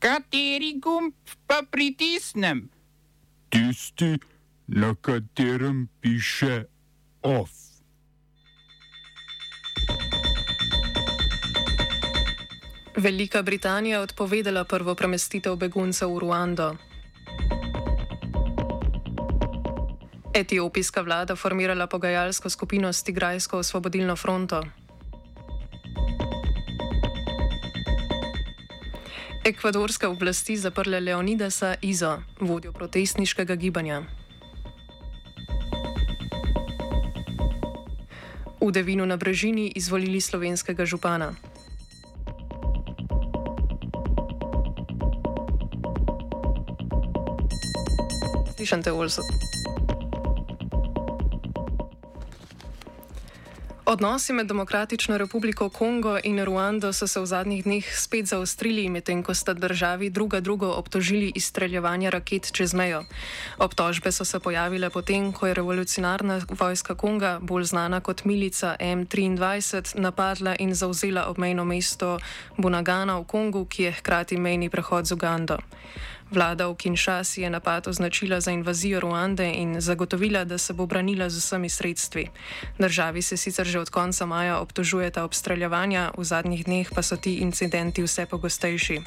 Kateri gumb pa pritisnem? Tisti, na katerem piše OF. Velika Britanija odpovedala prvo premestitev beguncev v Ruando. Etiopijska vlada formirala pogajalsko skupino s Tigrajsko osvobodilno fronto. Ekvadorske oblasti zaprle Leonidasa Izo, vodjo protestniškega gibanja. V Devinu na Brežini izvolili slovenskega župana. Slišite, Olso. Odnosi med Demokratično republiko Kongo in Ruando so se v zadnjih dneh spet zaostrili, medtem ko sta državi druga drugo obtožili izstreljevanja raket čez mejo. Obtožbe so se pojavile potem, ko je revolucionarna vojska Konga, bolj znana kot milica M23, napadla in zauzela obmejno mesto Bunagana v Kongu, ki je hkrati mejni prehod z Ugando. Vlada v Kinshasi je napad označila za invazijo Ruande in zagotovila, da se bo branila z vsemi sredstvi. Državi se sicer že od konca maja obtožujeta obstreljevanja, v zadnjih dneh pa so ti incidenti vse pogostejši.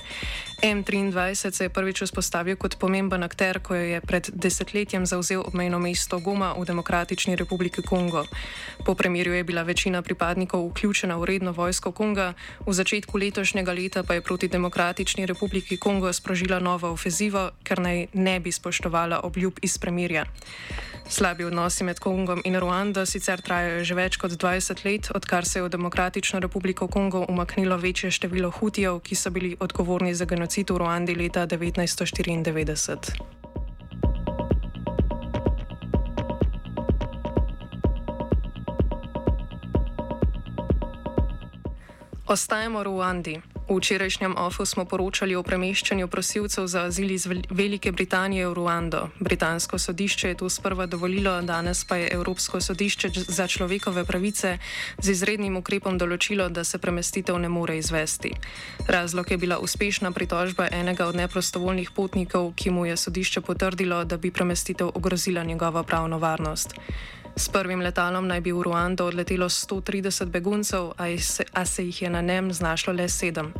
M23 se je prvič vzpostavil kot pomemben akter, ko je pred desetletjem zauzel obmejno mesto Goma v Demokratični republiki Kongo. Po premirju je bila večina pripadnikov vključena v redno vojsko Konga, v začetku letošnjega leta pa je proti Demokratični republiki Kongo sprožila nova ofenziva ofenzivo, ker naj ne bi spoštovala obljub iz premirja. Slabi odnosi med Kongom in Ruando sicer trajajo že več kot 20 let, odkar se je v Demokratično republiko Kongo umaknilo večje število hutijev, ki so bili odgovorni za genocid v Ruandi leta 1994. Ostajamo v Ruandi. V včerajšnjem OFU smo poročali o premeščanju prosilcev za azil iz Velike Britanije v Ruando. Britansko sodišče je to sprva dovolilo, danes pa je Evropsko sodišče za človekove pravice z izrednim ukrepom določilo, da se premestitev ne more izvesti. Razlog je bila uspešna pritožba enega od neprostovoljnih potnikov, ki mu je sodišče potrdilo, da bi premestitev ogrozila njegovo pravno varnost. S prvim letalom naj bi v Ruando odletelo 130 beguncev, a se, a se jih je na njem znašlo le sedem.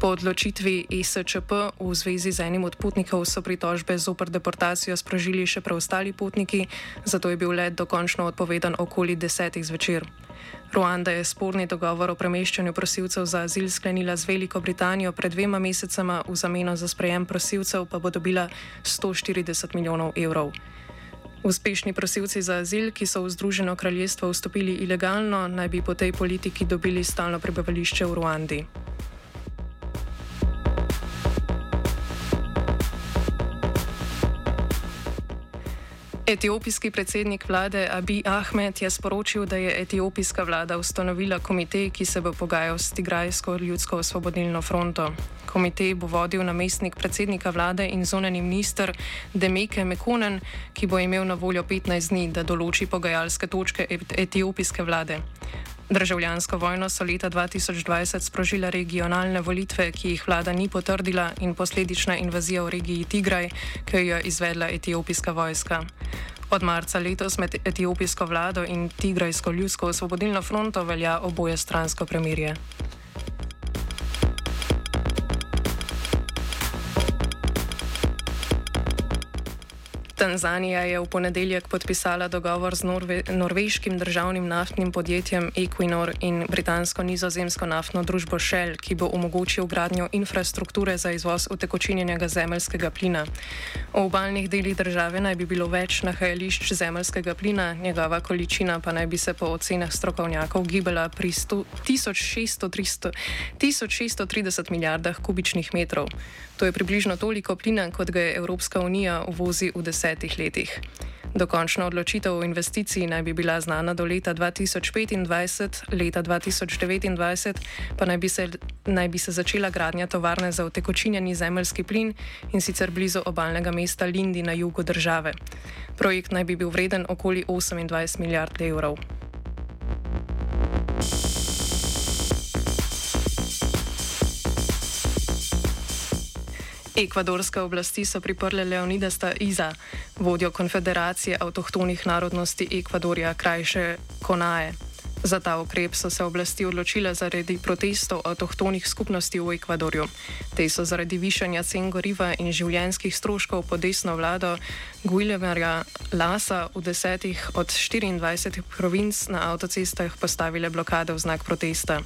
Po odločitvi ISČP v zvezi z enim od potnikov so pritožbe zoper deportacijo sprožili še preostali potniki, zato je bil let dokončno odpovedan okoli desetih zvečer. Ruanda je sporni dogovor o premeščanju prosilcev za azil sklenila z Veliko Britanijo pred dvema mesecema, v zameno za sprejem prosilcev pa bo dobila 140 milijonov evrov. Uspešni prosilci za azil, ki so v Združeno kraljestvo vstopili ilegalno, naj bi po tej politiki dobili stalno prebivališče v Ruandi. Etiopijski predsednik vlade Abi Ahmed je sporočil, da je etiopijska vlada ustanovila komitej, ki se bo pogajal s Tigrajsko ljudsko osvobodilno fronto. Komitej bo vodil namestnik predsednika vlade in zunani minister Demeke Mekonen, ki bo imel na voljo 15 dni, da določi pogajalske točke etiopijske vlade. Državljansko vojno so leta 2020 sprožile regionalne volitve, ki jih vlada ni potrdila, in posledična invazija v regiji Tigraj, ki jo je izvedla etiopijska vojska. Od marca letos med etiopijsko vlado in Tigrajsko ljudsko osvobodilno fronto velja oboje stransko premirje. Tanzanija je v ponedeljek podpisala dogovor z Norve norveškim državnim naftnim podjetjem Equinor in britansko-nizozemsko naftno družbo Shell, ki bo omogočil gradnjo infrastrukture za izvoz utekočinjenega zemeljskega plina. V obaljnih delih države naj bi bilo več nahajališč zemeljskega plina, njegova količina pa naj bi se po ocenah strokovnjakov gibala pri 1630 milijardah kubičnih metrov. To je približno toliko plina, kot ga je Evropska unija uvozi v desetih letih. Dokončna odločitev o investiciji naj bi bila znana do leta 2025, leta 2029 pa naj bi se, naj bi se začela gradnja tovarne za utekočinjeni zemljski plin in sicer blizu obalnega mesta Lindi na jugu države. Projekt naj bi bil vreden okoli 28 milijard evrov. Ekvadorske oblasti so priprle Leonidasta Iza, vodjo Konfederacije avtohtonih narodnosti Ekvadorja, krajše Konae. Za ta ukrep so se oblasti odločile zaradi protestov avtohtonih skupnosti v Ekvadorju. Te so zaradi višanja cen goriva in življenjskih stroškov pod desno vlado Guillermoja Lasa v desetih od 24 provinc na avtocestah postavile blokade v znak protesta.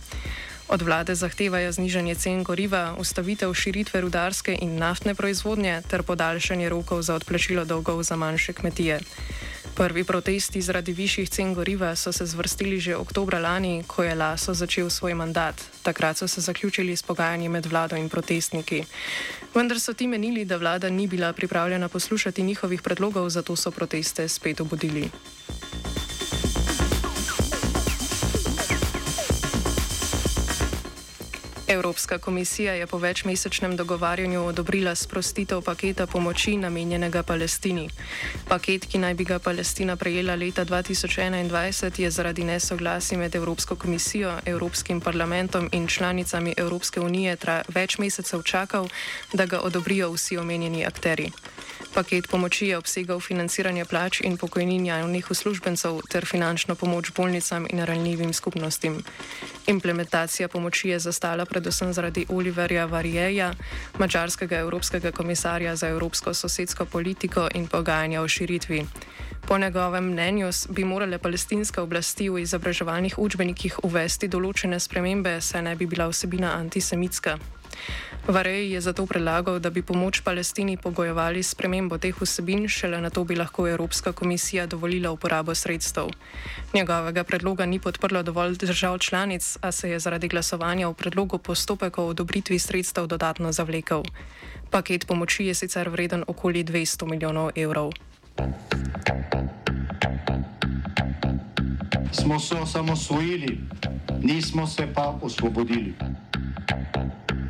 Od vlade zahtevajo znižanje cen goriva, ustavitev širitve rudarske in naftne proizvodnje ter podaljšanje rokov za odplačilo dolgov za manjše kmetije. Prvi protesti zaradi višjih cen goriva so se zvrstili že oktobra lani, ko je Laso začel svoj mandat. Takrat so se zaključili s pogajanji med vlado in protestniki. Vendar so ti menili, da vlada ni bila pripravljena poslušati njihovih predlogov, zato so proteste spet obudili. Evropska komisija je po večmesečnem dogovarjanju odobrila sprostitev paketa pomoči namenjenega Palestini. Paket, ki naj bi ga Palestina prejela leta 2021, je zaradi nesoglasij med Evropsko komisijo, Evropskim parlamentom in članicami Evropske unije več mesecev čakal, da ga odobrijo vsi omenjeni akteri. Paket pomoči je obsegal financiranje plač in pokojnin javnih uslužbencev ter finančno pomoč bolnicam in ranljivim skupnostim. Implementacija pomoči je zastala predvsem zaradi Oliverja Varijeja, mačarskega evropskega komisarja za evropsko sosedsko politiko in pogajanja o širitvi. Po njegovem mnenju bi morale palestinske oblasti v izobraževalnih učbenikih uvesti določene spremembe, saj ne bi bila vsebina antisemitska. Varej je zato predlagal, da bi pomoč Palestini pogojevali s premembo teh vsebin, šele na to bi lahko Evropska komisija dovolila uporabo sredstev. Njegovega predloga ni podprlo dovolj držav članic, a se je zaradi glasovanja v predlogu postopek o odobritvi sredstev dodatno zavlekel. Paket pomoči je sicer vreden okoli 200 milijonov evrov. Smo se osamosvojili, nismo se pa osvobodili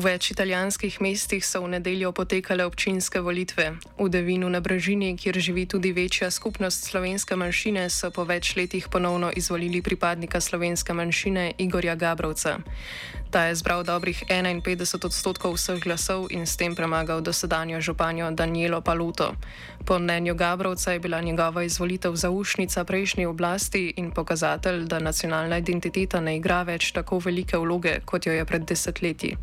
V več italijanskih mestih so v nedeljo potekale občinske volitve. V Devinu na Brežini, kjer živi tudi večja skupnost slovenske manjšine, so po več letih ponovno izvolili pripadnika slovenske manjšine Igorja Gabrovca. Ta je zbral dobrih 51 odstotkov vseh glasov in s tem premagal dosedanjo županjo Danielo Paluto. Po mnenju Gabrovca je bila njegova izvolitev zaušnica prejšnji oblasti in pokazatelj, da nacionalna identiteta ne igra več tako velike vloge, kot jo je pred desetletji.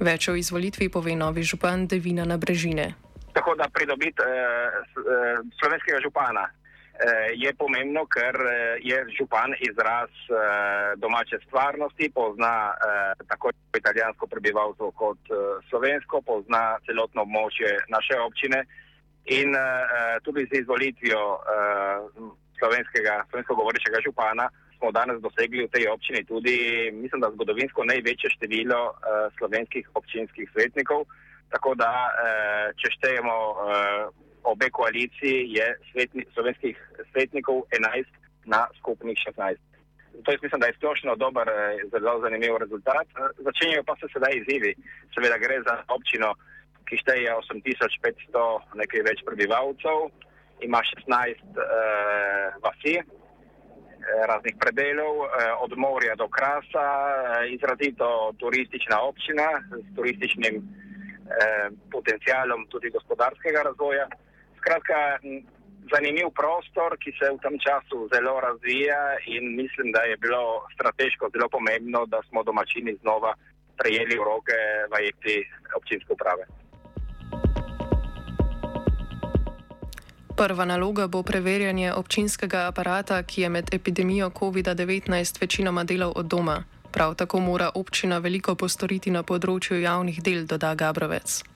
Več o izvolitvi pove novi župan Devina na Brežine. Tako da pridobiti eh, eh, slovenskega župana je pomembno, ker eh, je župan izraz eh, domače stvarnosti, pozna tako italijansko prebivalstvo kot slovensko, pozna celotno območje naše občine in tudi z izvolitvijo slovenskega, slovensko govorečega župana smo danes dosegli v tej občini tudi, mislim, da zgodovinsko največje število slovenskih občinskih svetnikov, tako da če štejemo obe koaliciji je svetni, slovenskih svetnikov 11 na skupnih 16. To je, mislim, da je splošno dober, eh, zelo zanimiv rezultat. Eh, začenjajo pa se sedaj izzivi. Seveda gre za občino, ki šteje 8500 nekaj več prebivalcev, ima 16 eh, vasi, eh, raznih predelov, eh, od morja do krasa, eh, izrazito turistična občina s turističnim eh, potencialom tudi gospodarskega razvoja. Skratka, zanimiv prostor, ki se v tem času zelo razvija in mislim, da je bilo strateško zelo pomembno, da smo domačini znova prejeli v roke vajeti občinske uprave. Prva naloga bo preverjanje občinskega aparata, ki je med epidemijo COVID-19 večinoma delal od doma. Prav tako mora občina veliko postoriti na področju javnih del, doda Gabrovec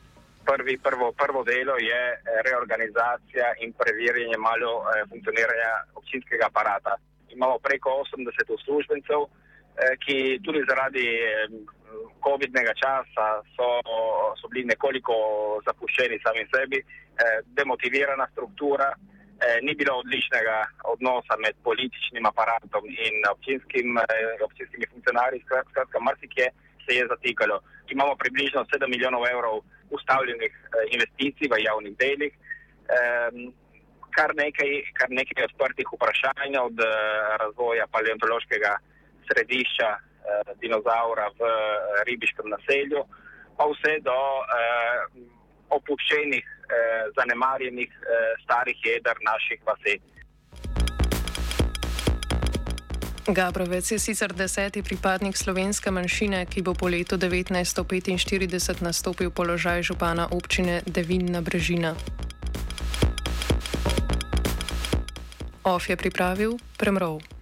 prvi, prvo, prvo delo je eh, reorganizacija in preverjanje malo eh, funkcioniranja občinskega aparata. Imamo preko 80 uslužbencev, eh, ki tudi zaradi COVID-nega časa so, so bili nekoliko zapuščeni sami sebi, demotivirana struktura, ni bilo odličnega odnosa med političnim aparatom in občinskim, občinskimi funkcionarji, skratka, marsikje se je zatikalo. Imamo približno 7 milijonov evrov ustavljenih eh, investicij v javnih delih. Eh, Kar nekaj, kar nekaj odprtih vprašanj od uh, razvoja paleontološkega središča uh, dinozaura v uh, ribiškem naselju, pa vse do uh, opuščenih, uh, zanemarjenih uh, starih jeder naših vasi. Gabrovec je sicer deseti pripadnik slovenske manjšine, ki bo po letu 1945 nastopil položaj župana občine Devinna Brežina. OF je pripravil Premrov.